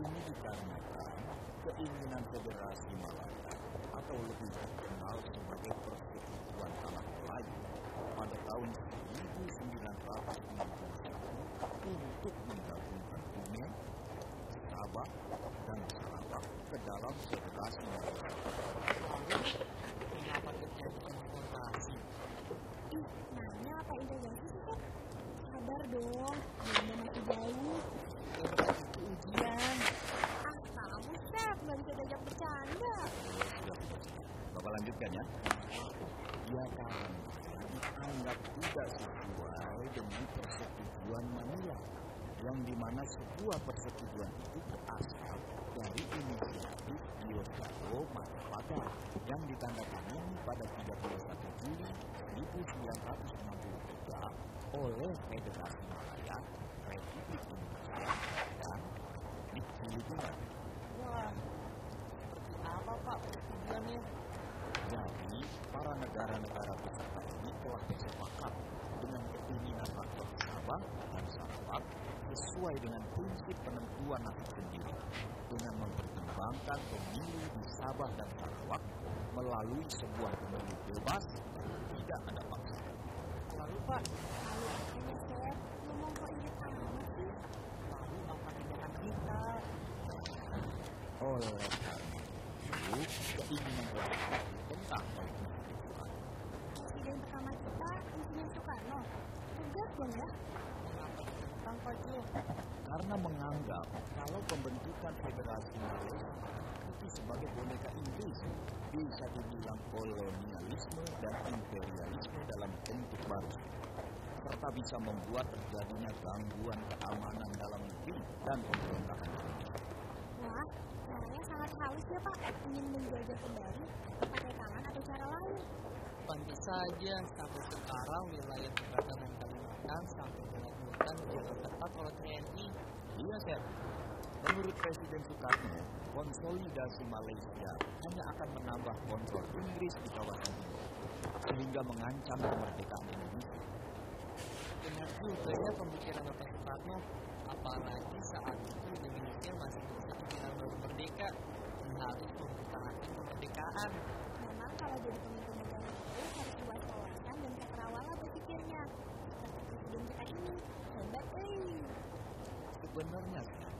Ini dikarenakan keinginan Federasi Malaya atau lebih dikenal sebagai Persekutuan Tanah Melayu pada tahun 1961 untuk menggabungkan Brunei, Sabah, dan Sarawak ke dalam Federasi Malaya. Kenapa terjadi konfrontasi? Ih, nanya apa intervensi sih, Kak? Sabar dong, belum masih jauh. Ujian. Ah, kamu, Chef, nggak bisa diajak bercanda. Bapak lanjutkan ya. Ya karena dianggap tidak sesuai dengan persetujuan Manila yang di mana sebuah persetujuan itu berasal dari inisiatif Diosdado Mahapada yang ditandatangani pada 31 Juli 1963 oleh Federasi Malaya, Republik Indonesia, dan Republik Filipina. Wah, seperti apa Pak persetujuannya? Jadi, para negara-negara peserta ini telah bersepakat dengan keinginan rakyat Sabah dan Sarawak sesuai dengan prinsip penentuan nasib sendiri dengan mempertimbangkan pemilu di Sabah dan Sarawak melalui sebuah pemilu bebas dan tidak ada paksaan. Lalu Pak, Lalu apanya, Chef? Ngomong kok inget amat sih? lalu apa tindakan kita? Itu, keinginan rakyat tentang Presiden pertama kita, Insiden Soekarno. Tegas dong ya. Pak Jo? karena menganggap kalau pembentukan federasi Malaysia itu sebagai boneka Inggris bisa dibilang kolonialisme dan imperialisme dalam bentuk baru serta bisa membuat terjadinya gangguan keamanan dalam negeri dan pemerintahan Wah, caranya sangat halus ya, Pak. Ingin menjajah kembali, pakai tangan atau cara lain. Pantas saja sampai sekarang wilayah perdagangan Kalimantan sampai ketat oleh TNI. Iya, Chef. Menurut Presiden Soekarno, konsolidasi Malaysia hanya akan menambah kontrol Inggris di kawasan ini, sehingga mengancam kemerdekaan Indonesia. Benar juga ya pemikiran Bapak Soekarno. Apalagi saat itu Indonesia masih dibilang baru merdeka harus mempertahankan kemerdekaan. Memang kalau jadi pemimpin negara itu harus luas wawasan dan cakrawala berpikirnya. Seperti presiden kita ini. Hebat, eh. Sebenarnya, Chef,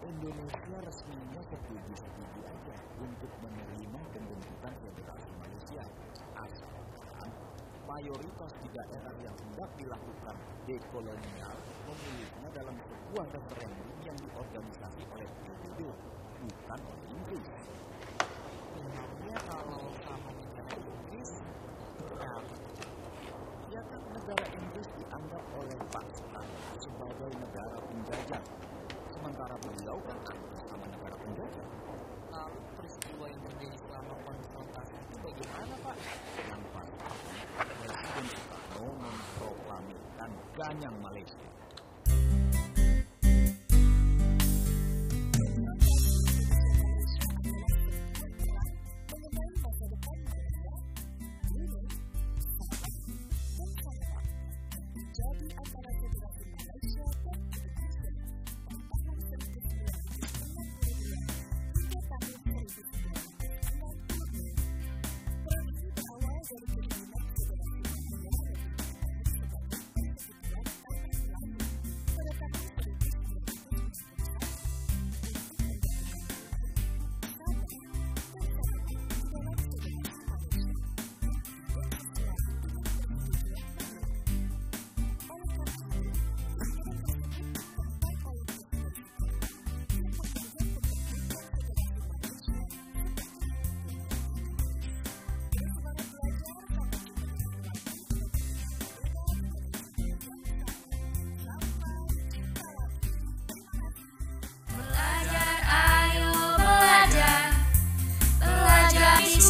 Indonesia resminya setuju-setuju aja untuk menerima pembentukan federasi Malaysia. mayoritas di daerah yang hendak dilakukan dekolonial memilihnya dalam sebuah referendum yang diorganisasi oleh PBB, bukan oleh Inggris. Memangnya kalau sama negara Inggris, kenapa? Ya kan negara Inggris dianggap oleh pasukan sebagai negara penjajah, sementara beliau kan atas sama negara penjajah. Lalu peristiwa yang terjadi selama konfrontasi itu bagaimana Pak? Yang pasti, Presiden Soekarno memproklamirkan Ganyang Malaysia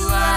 Christ.